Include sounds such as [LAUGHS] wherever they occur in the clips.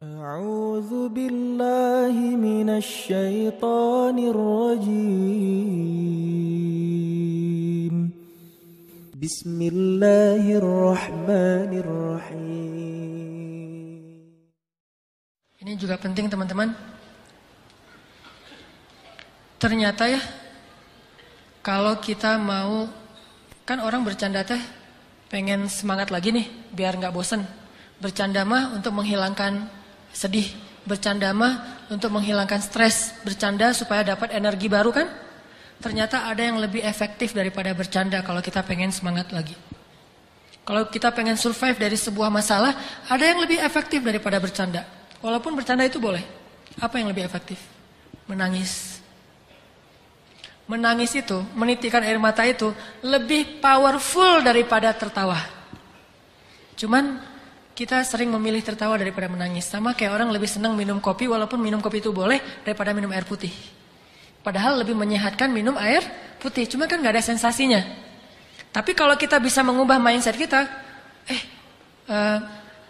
أعوذ بالله من الشيطان الرجيم بسم الله الرحمن الرحيم Ini juga penting teman-teman. Ternyata ya, kalau kita mau, kan orang bercanda teh pengen semangat lagi nih, biar nggak bosen. Bercanda mah untuk menghilangkan sedih, bercanda mah untuk menghilangkan stres, bercanda supaya dapat energi baru kan? Ternyata ada yang lebih efektif daripada bercanda kalau kita pengen semangat lagi. Kalau kita pengen survive dari sebuah masalah, ada yang lebih efektif daripada bercanda. Walaupun bercanda itu boleh. Apa yang lebih efektif? Menangis. Menangis itu, menitikan air mata itu lebih powerful daripada tertawa. Cuman kita sering memilih tertawa daripada menangis. Sama kayak orang lebih senang minum kopi walaupun minum kopi itu boleh daripada minum air putih. Padahal lebih menyehatkan minum air putih. Cuma kan nggak ada sensasinya. Tapi kalau kita bisa mengubah mindset kita, eh, uh,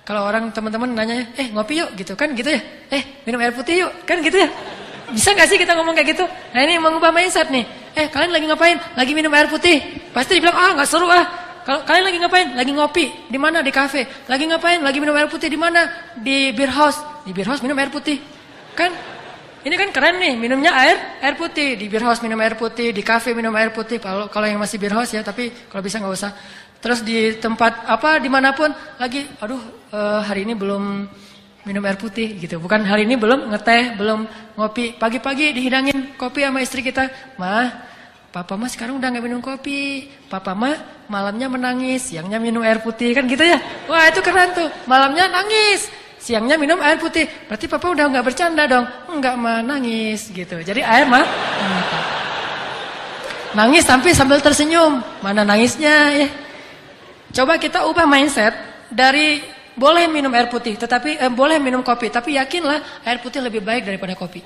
kalau orang teman-teman nanya, eh ngopi yuk gitu kan gitu ya, eh minum air putih yuk kan gitu ya. Bisa nggak sih kita ngomong kayak gitu? Nah ini mengubah mindset nih. Eh kalian lagi ngapain? Lagi minum air putih. Pasti dibilang ah nggak seru ah. Kalau kalian lagi ngapain? Lagi ngopi. Di mana? Di kafe. Lagi ngapain? Lagi minum air putih di mana? Di beer house. Di beer house minum air putih. Kan ini kan keren nih, minumnya air air putih. Di beer house minum air putih, di kafe minum air putih. Kalau kalau yang masih beer house ya, tapi kalau bisa nggak usah. Terus di tempat apa di mana pun lagi, aduh uh, hari ini belum minum air putih gitu. Bukan hari ini belum ngeteh, belum ngopi. Pagi-pagi dihidangin kopi sama istri kita. Mah, papa mah sekarang udah nggak minum kopi. Papa mah malamnya menangis, siangnya minum air putih kan gitu ya. Wah itu keren tuh. Malamnya nangis, siangnya minum air putih. Berarti papa udah nggak bercanda dong. Enggak mah nangis gitu. Jadi air mah nangis sampai sambil tersenyum. Mana nangisnya ya. Coba kita ubah mindset dari boleh minum air putih, tetapi eh, boleh minum kopi, tapi yakinlah air putih lebih baik daripada kopi.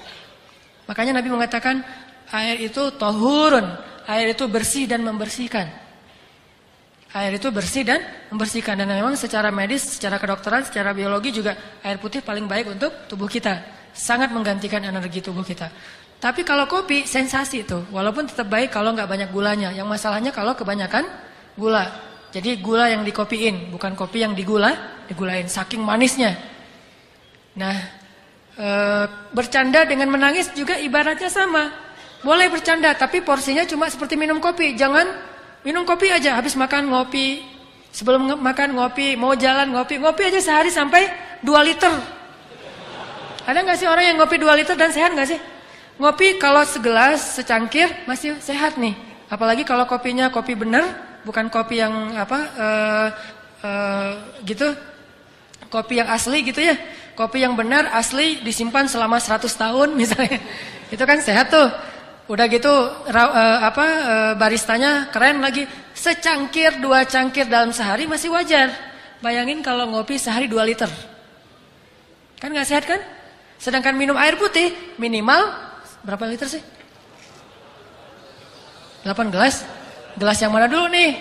Makanya Nabi mengatakan air itu tohurun, air itu bersih dan membersihkan. Air itu bersih dan membersihkan dan memang secara medis, secara kedokteran, secara biologi juga air putih paling baik untuk tubuh kita. Sangat menggantikan energi tubuh kita. Tapi kalau kopi sensasi itu, walaupun tetap baik kalau nggak banyak gulanya. Yang masalahnya kalau kebanyakan gula. Jadi gula yang dikopiin, bukan kopi yang digula, digulain saking manisnya. Nah, e, bercanda dengan menangis juga ibaratnya sama. Boleh bercanda, tapi porsinya cuma seperti minum kopi. Jangan minum kopi aja, habis makan ngopi. Sebelum makan ngopi, mau jalan ngopi, ngopi aja sehari sampai 2 liter. Ada nggak sih orang yang ngopi 2 liter dan sehat nggak sih? Ngopi kalau segelas, secangkir masih sehat nih. Apalagi kalau kopinya kopi bener, bukan kopi yang apa uh, uh, gitu kopi yang asli gitu ya kopi yang benar asli disimpan selama 100 tahun misalnya [LAUGHS] itu kan sehat tuh udah gitu uh, apa uh, baristanya keren lagi secangkir dua cangkir dalam sehari masih wajar bayangin kalau ngopi sehari 2 liter kan nggak sehat kan sedangkan minum air putih minimal berapa liter sih 8 gelas Gelas yang mana dulu nih?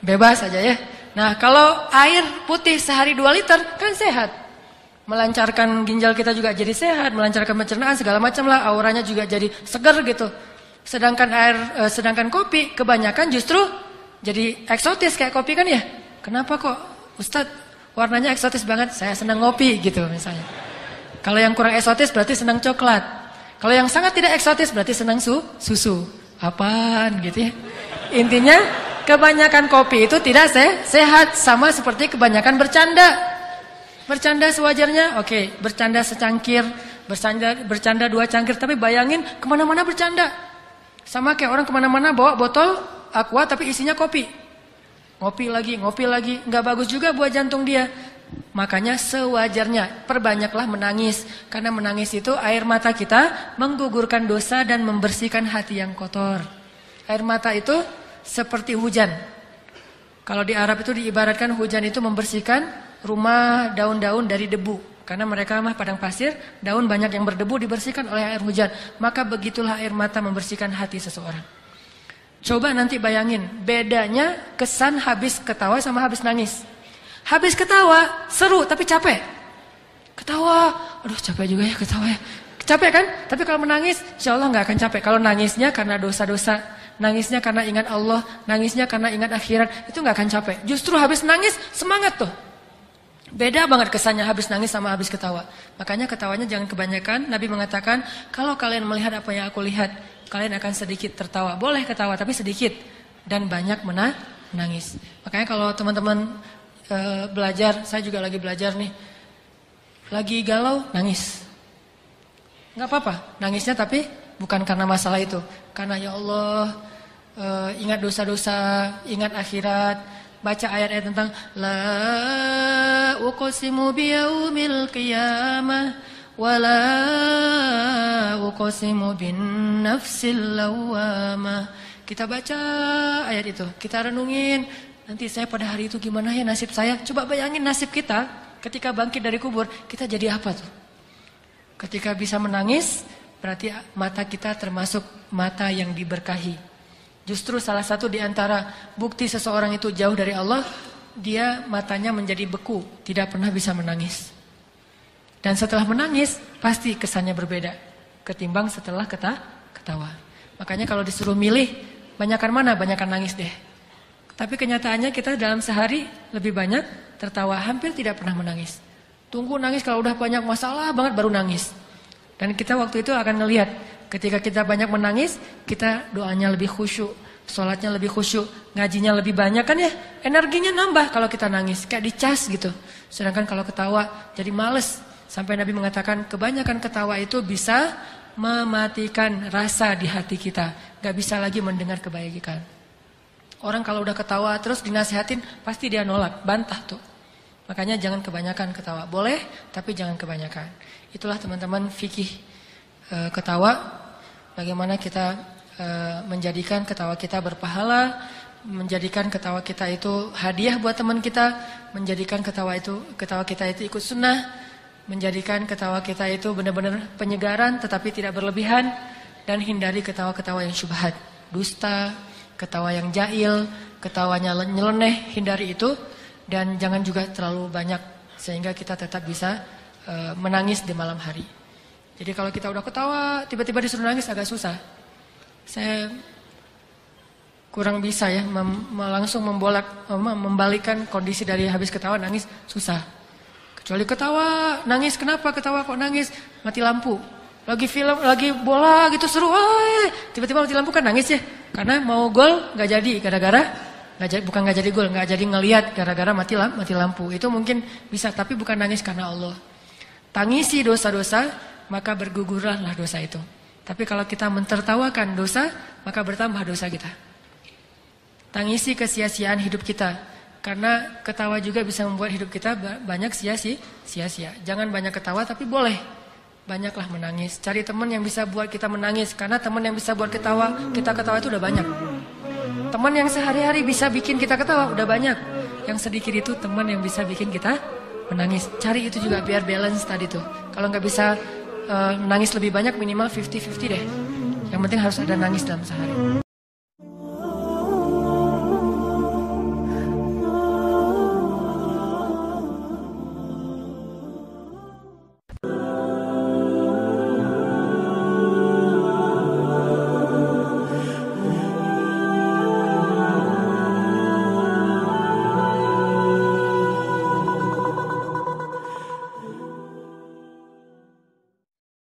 Bebas aja ya. Nah kalau air putih sehari 2 liter kan sehat. Melancarkan ginjal kita juga jadi sehat, melancarkan pencernaan segala macam lah, auranya juga jadi segar gitu. Sedangkan air, eh, sedangkan kopi kebanyakan justru jadi eksotis kayak kopi kan ya. Kenapa kok Ustadz warnanya eksotis banget? Saya senang ngopi gitu misalnya. Kalau yang kurang eksotis berarti senang coklat. Kalau yang sangat tidak eksotis berarti senang su susu. Apaan gitu ya. Intinya kebanyakan kopi itu tidak se sehat sama seperti kebanyakan bercanda. Bercanda sewajarnya, oke, okay. bercanda secangkir, bercanda bercanda dua cangkir, tapi bayangin ke mana-mana bercanda. Sama kayak orang ke mana-mana bawa botol aqua tapi isinya kopi. Ngopi lagi, ngopi lagi, nggak bagus juga buat jantung dia. Makanya sewajarnya perbanyaklah menangis karena menangis itu air mata kita menggugurkan dosa dan membersihkan hati yang kotor. Air mata itu seperti hujan. Kalau di Arab itu diibaratkan hujan itu membersihkan rumah daun-daun dari debu. Karena mereka mah padang pasir, daun banyak yang berdebu dibersihkan oleh air hujan. Maka begitulah air mata membersihkan hati seseorang. Coba nanti bayangin bedanya kesan habis ketawa sama habis nangis. Habis ketawa, seru tapi capek. Ketawa, aduh capek juga ya ketawa ya. Capek kan? Tapi kalau menangis, insya Allah nggak akan capek. Kalau nangisnya karena dosa-dosa, nangisnya karena ingat Allah, nangisnya karena ingat akhirat, itu nggak akan capek. Justru habis nangis, semangat tuh. Beda banget kesannya habis nangis sama habis ketawa. Makanya ketawanya jangan kebanyakan. Nabi mengatakan, kalau kalian melihat apa yang aku lihat, kalian akan sedikit tertawa. Boleh ketawa, tapi sedikit. Dan banyak menangis. Makanya kalau teman-teman e, belajar, saya juga lagi belajar nih. Lagi galau, nangis nggak apa-apa nangisnya tapi bukan karena masalah itu karena ya Allah uh, ingat dosa-dosa ingat akhirat baca ayat-ayat tentang la uqsimu biyaumil qiyamah wala uqsimu bin nafsil lawamah kita baca ayat itu kita renungin. Nanti saya pada hari itu gimana ya nasib saya? Coba bayangin nasib kita ketika bangkit dari kubur kita jadi apa tuh? Ketika bisa menangis, berarti mata kita termasuk mata yang diberkahi. Justru salah satu di antara bukti seseorang itu jauh dari Allah, dia matanya menjadi beku, tidak pernah bisa menangis. Dan setelah menangis, pasti kesannya berbeda ketimbang setelah keta ketawa. Makanya kalau disuruh milih, banyakkan mana? Banyakkan nangis deh. Tapi kenyataannya kita dalam sehari lebih banyak tertawa, hampir tidak pernah menangis. Tunggu nangis kalau udah banyak masalah banget baru nangis. Dan kita waktu itu akan ngelihat ketika kita banyak menangis, kita doanya lebih khusyuk, sholatnya lebih khusyuk, ngajinya lebih banyak kan ya, energinya nambah kalau kita nangis, kayak dicas gitu. Sedangkan kalau ketawa jadi males. Sampai Nabi mengatakan kebanyakan ketawa itu bisa mematikan rasa di hati kita, gak bisa lagi mendengar kebaikan. Orang kalau udah ketawa terus dinasehatin pasti dia nolak, bantah tuh. Makanya jangan kebanyakan ketawa. Boleh, tapi jangan kebanyakan. Itulah teman-teman fikih e, ketawa. Bagaimana kita e, menjadikan ketawa kita berpahala, menjadikan ketawa kita itu hadiah buat teman kita, menjadikan ketawa itu ketawa kita itu ikut sunnah, menjadikan ketawa kita itu benar-benar penyegaran tetapi tidak berlebihan dan hindari ketawa-ketawa yang syubhat, dusta, ketawa yang jahil, ketawanya nyeleneh, hindari itu dan jangan juga terlalu banyak sehingga kita tetap bisa uh, menangis di malam hari. Jadi kalau kita udah ketawa, tiba-tiba disuruh nangis agak susah. Saya kurang bisa ya mem langsung membolak membalikan kondisi dari habis ketawa nangis susah. Kecuali ketawa, nangis kenapa ketawa kok nangis? Mati lampu. Lagi film, lagi bola gitu seru, tiba-tiba mati lampu kan nangis ya. Karena mau gol nggak jadi gara-gara Nggak bukan nggak jadi gol, nggak jadi ngelihat gara-gara mati lampu, mati lampu. Itu mungkin bisa, tapi bukan nangis karena Allah. Tangisi dosa-dosa, maka bergugurlah dosa itu. Tapi kalau kita mentertawakan dosa, maka bertambah dosa kita. Tangisi kesia-siaan hidup kita. Karena ketawa juga bisa membuat hidup kita banyak sia-sia. Jangan banyak ketawa, tapi boleh banyaklah menangis. Cari teman yang bisa buat kita menangis. Karena teman yang bisa buat ketawa, kita ketawa itu udah banyak. Teman yang sehari-hari bisa bikin kita ketawa udah banyak. Yang sedikit itu teman yang bisa bikin kita menangis. Cari itu juga biar balance tadi tuh. Kalau nggak bisa uh, nangis lebih banyak minimal 50-50 deh. Yang penting harus ada nangis dalam sehari.